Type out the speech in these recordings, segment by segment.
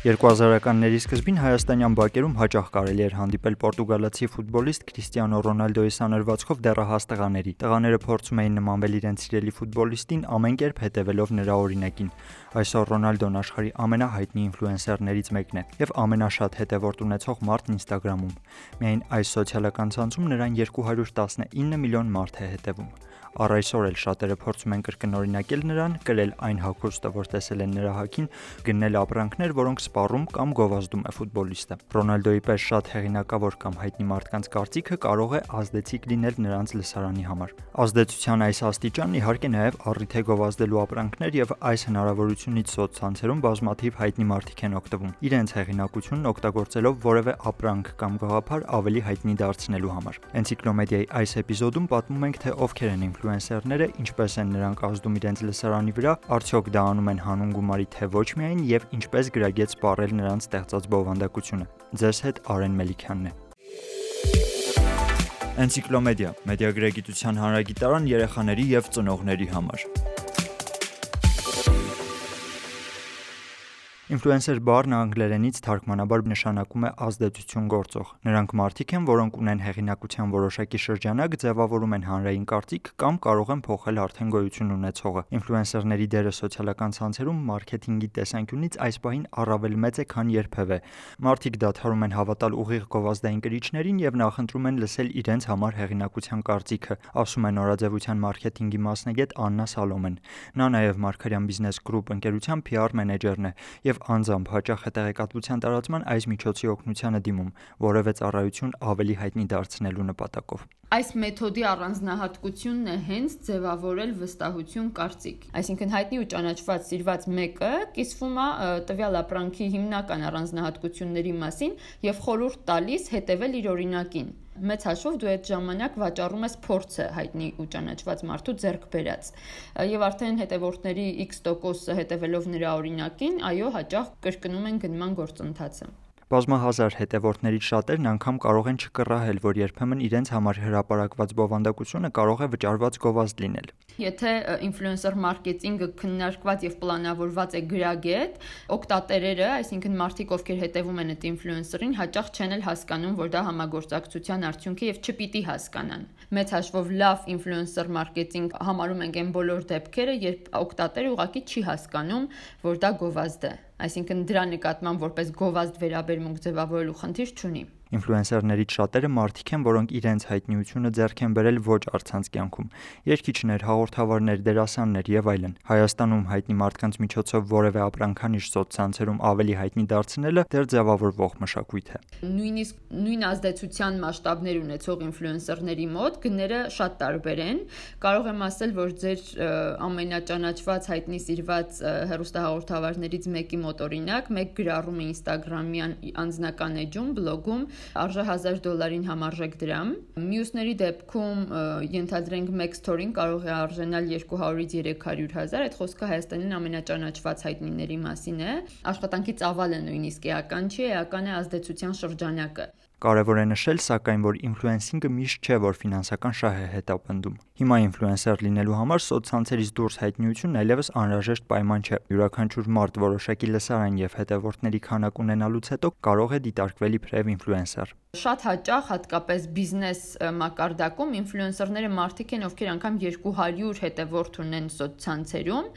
2000-ականների սկզբին հայաստանյան բակերում հաճախ կարելի էր հանդիպել պորտուգալացի ֆուտբոլիստ Քրիստիանո Ռոնալդոյի սանրվածքով դեռահաս տղաների։ Տղաները փորձում էին նմանվել իրենց սիրելի ֆուտբոլիստին ամեն կերպ հետևելով նրա օրինակին։ Այսօր Ռոնալդոն աշխարհի ամենահայտնի ինֆլուենսերներից մեկն է եւ ամենաշատ հետևորդ ունեցող մարդն Instagram-ում։ Միայն այս սոցիալական ցանցում նրան 219 միլիոն մարդ է հետևում։ Առ այսօր էլ շատերը փորձում են կրկնօրինակել նրան, կրել այն հագուստը, որ տեսել են նրա հագին, գնել ապրանքներ, որոնք սպառում կամ գովազդում է ֆուտբոլիստը։ Ռոնալդոյի պես շատ հեղինակավոր կամ հայտնի մարդկանց կարծիքը կարող է ազդեցիկ լինել նրանց լսարանի համար։ Ազդեցության այս աստիճանն իհարկե նաև առիթ է գովազդելու ապրանքներ եւ այս հնարավորությունից սոցցանցերում բազմաթիվ հայտնի մարդիկ են օգտվում իրենց հեղինակությունն օգտագործելով որևէ ապրանք կամ գաղափար ավելի հայտնի դարձնելու համար։ Էնցիկլոմեդիայի այս էպիզոդում պատմում ենք թե ովքեր են ինֆլուենսերները, ինչպես են նրանք ազդում իրենց լսարանի վրա, արդյոք դա անում են հանուն գումարի թե ոչ միայն եւ ինչպես գրագետ սպառել նրանց ստեղծած բովանդակությունը։ Ձեզ հետ Արեն Մելիքյանն է։ Էնցիկլոմեդիա՝ մեդիագրագիտության հանրագիտարան երեխաների եւ ծնողների համար։ Ինֆլուենսեր բառն անգլերենից թարգմանաբար նշանակում է ազդեցություն գործող։ Նրանք մարդիկ են, որոնք ունեն հեղինակության որոշակի շրջանակ, ձևավորում են հանրային կարծիք կամ կարող են փոխել արդեն գոյություն ունեցողը։ Ինֆլուենսերների դերը սոցիալական ցանցերում մարքեթինգի տեսանկյունից այս պահին առավել մեծ է, քան երբևէ։ Մարդիկ դադարում են հավատալ ուղիղ գովազդային կրիչներին եւ նախընտրում են լսել իրենց համար հեղինակության կարծիքը, ասում է նորաձևության մարքեթինգի մասնագետ Աննա Սալոմեն։ Նա նաեւ Markarian Business Group ընկերության PR մենեջերն է եւ անձամբ հաճախ է տեղեկատվության տարածման այս միջոցի օգնությանը դիմում որևէ ծառայություն ավելի հայտնի դարձնելու նպատակով։ Այս մեթոդի առանձնահատկությունն է հենց ձևավորել վստահություն կարծիք։ Այսինքն հայտնի ու ճանաչված սիրված մեկը կիսվում է տվյալ ապրանքի հիմնական առանձնահատկությունների մասին եւ խորհուրդ տալիս հետեւել իր օրինակին մեծ հաշվով դու այդ ժամանակ վաճառում ես փորձը հայտնի ու ճանաչված մարդու ձեռք բերած եւ արդեն հետևորդների X% հետևելով նրա օրինակին այո հաճախ կրկնում են գնման գործընթացը Բազմահազար հետևորդներից շատերն անգամ կարող են չկռահել, որ երբեմն իրենց համար հրապարակված բովանդակությունը կարող է վճարված գովազդ լինել։ Եթե ինֆլուենսեր մարքեթինգը քննարկված եւ պլանավորված է գրագետ, օկտատերերը, այսինքն մարդիկ, ովքեր հետևում են այդ ինֆլուենսերին, հաճախ չեն էլ հասկանում, որ դա համագործակցության արդյունք է եւ չպիտի հասկանան։ Մեծ հաշվով լավ ինֆլուենսեր մարքեթինգ համարում ենք այն բոլոր դեպքերը, երբ օկտատերը ուղղակի չի հասկանում, որ դա գովազդ է այսինքն դրա նկատմամբ որպես գովազդ վերաբերմունք ձևավորելու խնդիր չունի։ Ինֆլուենսերներից շատերը մարդիկ են, որոնք իրենց հայտնիությունը ձեռք են բերել ոչ առցանց կյանքում։ Երկիչներ, հաղորդավարներ, դերասաններ եւ այլն։ Հայաստանում հայտնի մարդկանց միջոցով որևէ ապրանքանիշ սոցցանցերում ավելի հայտնի դարձնելը դեռ ձևավորվող մշակույթ է։ Նույնիսկ նույն ազդեցության մասշտաբներ ունեցող ինֆլուենսերների մոտ գները շատ տարբեր են։ Կարող եմ ասել, որ ձեր ամենաճանաչված հայտնի սիրված հեռուստահաղորդավարներից մեկի մոտ օրինակ մեկ գրառում է Instagram-յան անձնական էջում, բլոգում արժե 1000 դոլարին համարժեք դրամ։ Մյուսների դեպքում ենթադրենք մեկ story-ին կարող է արժենալ 200-ից 300 հազար, այդ խոսքը Հայաստանին ամենաճանաչված հայտնիների մասին է։ Աշխատանքի ծավալը նույնիսկ էական չի, էական է ազդեցության շրջանակը։ Կարևոր է նշել, սակայն, որ ինֆլուենսինգը միշտ չէ, որ ֆինանսական շահ է հետապնդում։ Հիմա ինֆլուենսեր լինելու համար սոցցանցերից դուրս հայտնիությունն այլևս անհրաժեշտ պայման չէ։ Յուրաքանչյուր մարդ որոշակի լսարան եւ հետևորդների քանակ ունենալուց հետո կարող է դիտարկվել իբրև ինֆլուենսեր։ Շատ հաճախ հատկապես բիզնես մակարդակում ինֆլուենսերները մարդիկ են, ովքեր անգամ 200 հետևորդ ունեն սոցցանցերում,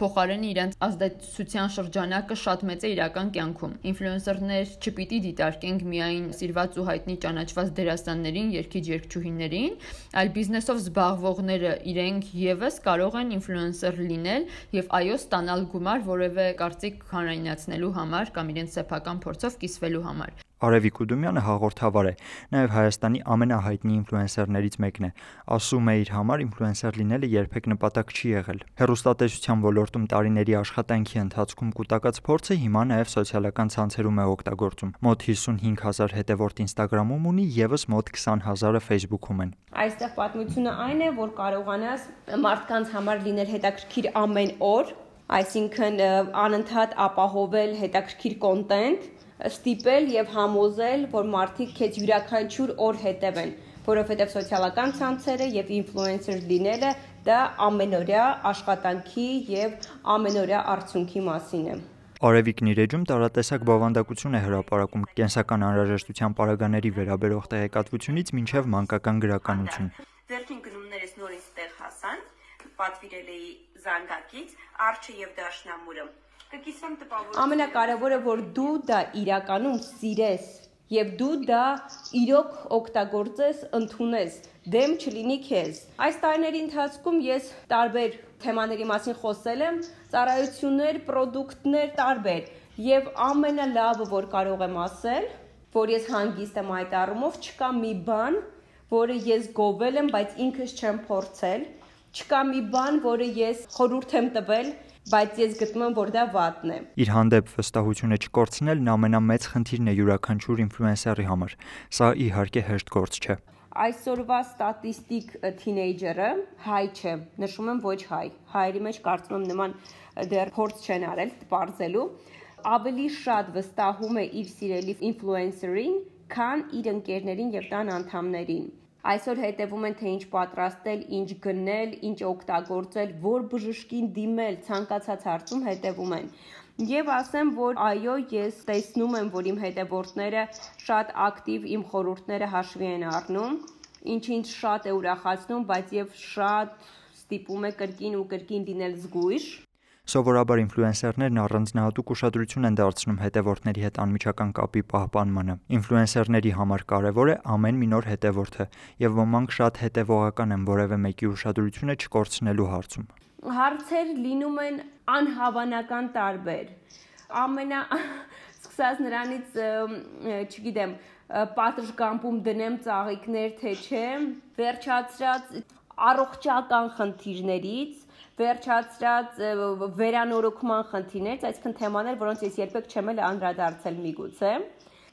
փոխարենը իրենց ազդեցության շրջանակը շատ մեծ է իրական կյանքում։ Ինֆլուենսերներ չպիտի դիտարկենք միայն սիրված ու հայտնի ճանաչված դերասաններին, երգիչ-երգչուհիներին, այլ բիզնեսով զբաղվողները իրենք եւս կարող են ինֆլուենսեր լինել եւ այո ստանալ գումար որևէ կարծիք հանրայնացնելու համար կամ իրենց սեփական փորձով կիսվելու համար։ Արևիկ Ուդումյանը հաղորդավար է, նաև Հայաստանի ամենահայտնի ինֆլուենսերներից մեկն է։ Ասում է իր համար ինֆլուենսեր լինելը երբեք նպատակ չի եղել։ Հերոստատեսության ոլորտում տարիների աշխատանքի ընթացքում կൂട്ടակած փորձը հիմա նաև սոցիալական ցանցերում է օգտագործում։ Մոտ 55000 հետևորդ Instagram-ում ունի, եւս մոտ 20000-ը Facebook-ում են։ Այստեղ պատմությունը այն է, որ կարողանաս մարդկանց համար լինել հետաքրքիր ամեն օր, այսինքն անընդհատ ապահովել հետաքրքիր կոնտենտ ստիպել եւ համոզել, որ մարդիկ քեզ յուրաքանչյուր օր հետևեն, որովհետեւ սոցիալական ցանցերը եւ ինֆլուենսեր լինելը դա ամենօրյա աշխատանքի եւ ամենօրյա արդյունքի մասին է։ Արևիկն իր էջում տարատեսակ բովանդակություն է հրապարակում կենսական անհրաժեշտության պարագաների վերաբերող տեղեկատվությունից մինչև մանկական գրականություն։ Ձերքին գնումներս նորից տեղ հասան, պատվիրել էի զանգակից, արջը եւ դաշնամուրը։ Կկիսեմ տպավորություն։ Ամենակարևորը որ դու դա իրականում սիրես եւ դու դա իրոք օգտագործես, ընդունես, դեմ չլինի քեզ։ Այս տարիների ընթացքում ես տարբեր թեմաների մասին խոսել եմ, ծառայություններ, ապրանքներ տարբեր եւ ամենալավը, որ կարող եմ ասել, որ ես հանգիստ եմ այդ առումով, չկա մի բան, որը ես գովել եմ, բայց ինքս չեմ փորձել, չկա մի բան, որը ես խորհուրդ եմ տվել, բայց ես գտնում եմ, որ դա վատն է։ Իր հանդեպ վստահությունը չկորցնելն ամենամեծ խնդիրն է յուրաքանչյուր ինֆլուենսերի համար։ Սա իհարկե հեշտ գործ չէ։ Այսօրվա ստատիստիկ թինեյջերը հայ չէ, նշում եմ ոչ հայ։ Հայերի մեջ կարծում եմ նման դեռ փորձ չեն արել բարձելու, ավելի շատ վստահում է իր սիրելի ինֆլուենսերին, քան իր ընկերներին եւ տան անդամներին այսօր հետևում են թե ինչ պատրաստել, ինչ գնել, ինչ օգտագործել, որ բժշկին դիմել, ցանկացած հարցում հետևում են։ Եվ ասեմ, որ այո, ես տեսնում եմ, որ իմ հետևորդները շատ ակտիվ իմ խորհուրդները հաշվի են առնում, ինչը ինձ շատ է ուրախացնում, բայց եւ շատ ստիպում է կրկին ու կրկին լինել զգույշ Սովորաբար ինֆլուենսերներն առանձնահատուկ ուշադրություն են դարձնում հետևորդների հետ անմիջական կապի պահպանմանը։ Ինֆլուենսերների համար կարևոր է ամեն մի նոր հետևորդը, եւ ոմանք շատ հետևողական են որևէ մեկի ուշադրությունը չկորցնելու հարցում։ Հարցեր լինում են անհավանական տարբեր։ Ամենա սկսած նրանից, չգիտեմ, պատշգամբում դնեմ ծաղիկներ թե չէ, վերջացրած առողջական խնդիրներից վերջացրած վերանորոգման խնդիրներից, այսինքն թեմաներ, որոնց ես երբեք չեմ էլ անդրադարձել միգուցե։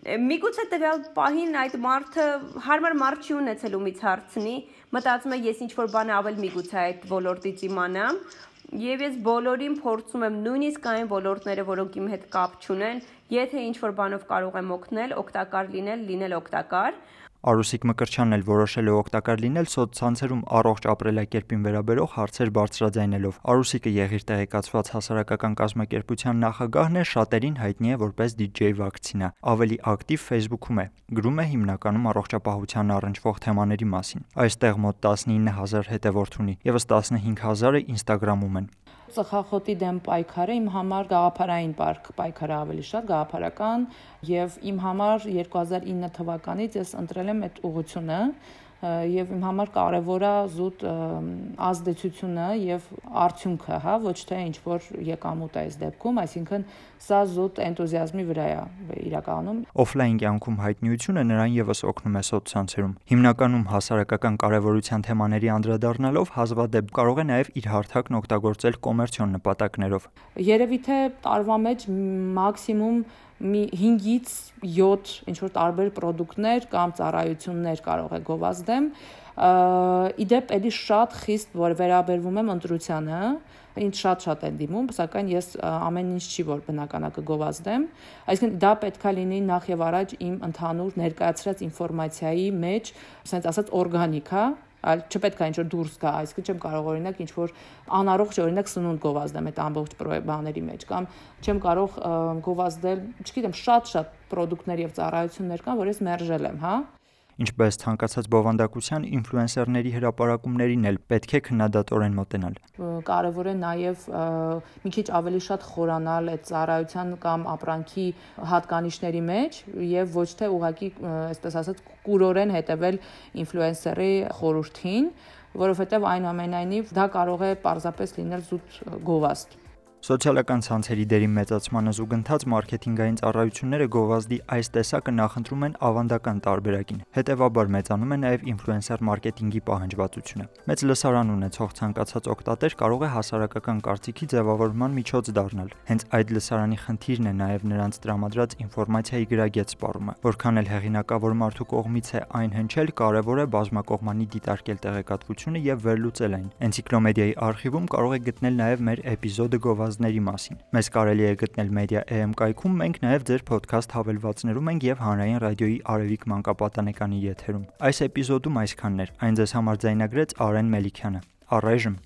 Միգուցե տվյալ պահին այդ մարդը հարմար մարդ չի ունեցել ումից հարցնի, մտածում է ես ինչ որ բան ավել միգուցե այդ ոլորտից իմանամ, Եվ ես բոլորին փորձում եմ նույնիսկ այն ոլորտները, որոնք իմ հետ կապ չունեն, եթե ինչ որ բանով կարող եմ օգնել, օգտակար լինել, լինել օգտակար, Արուսիկ Մկրչյանն էլ որոշել է օգտակար լինել սոցցանցերում առողջ ապրելակերպին վերաբերող հարցեր բարձրաձայնելով։ Արուսիկը եղիր տեղեկացված հասարակական կազմակերպության նախագահն է, շատերին հայտնի է որպես DJ վակցինա։ Ավելի ակտիվ Facebook-ում է։ Գրում է հիմնականում առողջապահության առնչվող թեմաների մասին։ Այստեղ մոտ 19000 հետևորդ ունի, եւս 15000-ը Instagram-ում են ծխախոտի դեմ պայքարը իմ համար գաղափարային պարկ պայքարը ավելի շատ գաղափարական եւ իմ համար 2009 թվականից ես ընտրել եմ այդ ուղությունը եւ իմ համար կարեւոր է զուտ ազդեցությունը եւ արդյունքը, հա, ոչ թե ինչ որ եկամուտ է այս դեպքում, այսինքն սա զուտ էնտուզիազմի վրա է իրականում։ Օֆլայն կյանքում հայտնիությունը նրան եւս օգնում է սոցցանցերում։ Հիմնականում հասարակական կարևորության թեմաների անդրադառնալով հազվադեպ կարող է նաեւ իր հարթակն օգտագործել կոմերցիոն նպատակներով։ Երևի թե տարվա մեջ մաքսիմում մի 5-ից 7 ինչ որ տարբեր ապրանքներ կամ ծառայություններ կարող է գովազդեմ իդեպ էլի շատ խիստ որ վերաբերվում եմ ընտրությանը ինձ շատ-շատ են դիմում, սակայն ես ամեն ինչ չի որ բնականակը գովազդեմ, այսինքն դա պետքա լինի նախ եւ առաջ իմ ընդհանուր ներկայացրած ինֆորմացիայի մեջ, ասած ասած օրգանիկ, հա, այլ չպետք է ինչ որ դուրս գա, այսինքն չեմ կարող օրինակ ինչ որ անառողջ օրինակ սնունդ գովազդեմ այդ ամբողջ բաների մեջ կամ չեմ կարող գովազդել, չգիտեմ, շատ-շատ ապրանքներ եւ ծառայություններ կան, որ ես մերժել եմ, հա ինչպես ցանկացած բովանդակության ինֆլուենսերների հրապարակումներին էլ պետք է քննադատորեն մոտենալ։ Կարևոր է նաև մի քիչ ավելի շատ խորանալ այդ ծառայության կամ ապրանքի հատկանիշների մեջ եւ ոչ թե ուղակի, այսպես ասած, կուրորեն հետևել ինֆլուենսերի խորհրդին, որովհետեւ այնուամենայնիվ դա կարող է պարզապես լինել զուտ գովաստ։ Սոցիալական ցանցերի դերի մեծացմանը զուգընթաց մարքեթինգային ծառայությունները գովազդի այս տեսակը նախընտրում են ավանդական տարբերակին։ Հետևաբար մեծանում է նաև ինֆլուենսեր մարքեթինգի պահանջվածությունը։ Մեծ լսարան ունեցող ցանկացած օգտատեր կարող է հասարակական կարծիքի ձևավորման միջոց դառնալ։ Հենց այդ լսարանի խնդիրն է նաև նրանց տրամադրած ինֆորմացիայի գրագետ սպառումը։ Որքան էլ հեղինակավոր մարդու կողմից է այն հնչել, կարևոր է բազմակողմանի դիտարկել տեղեկատվությունը եւ վերլուծել այն։ Էնցիկլոմեդիայի արխիվում կարող եք գտնել նաև մեր էպիզոդը գովազդ հավելվածների մասին։ Մեզ կարելի է գտնել Media.am կայքում, մենք նաև ձեր ոդքասթ հավելվածներում ենք եւ հանրային ռադիոյի Արևիկ մանկապատանեկանի եթերում։ Այս էպիզոդում այսքանն էր։ Այն ձեզ համար ձայնագրեց Արեն Մելիքյանը։ Առայժմ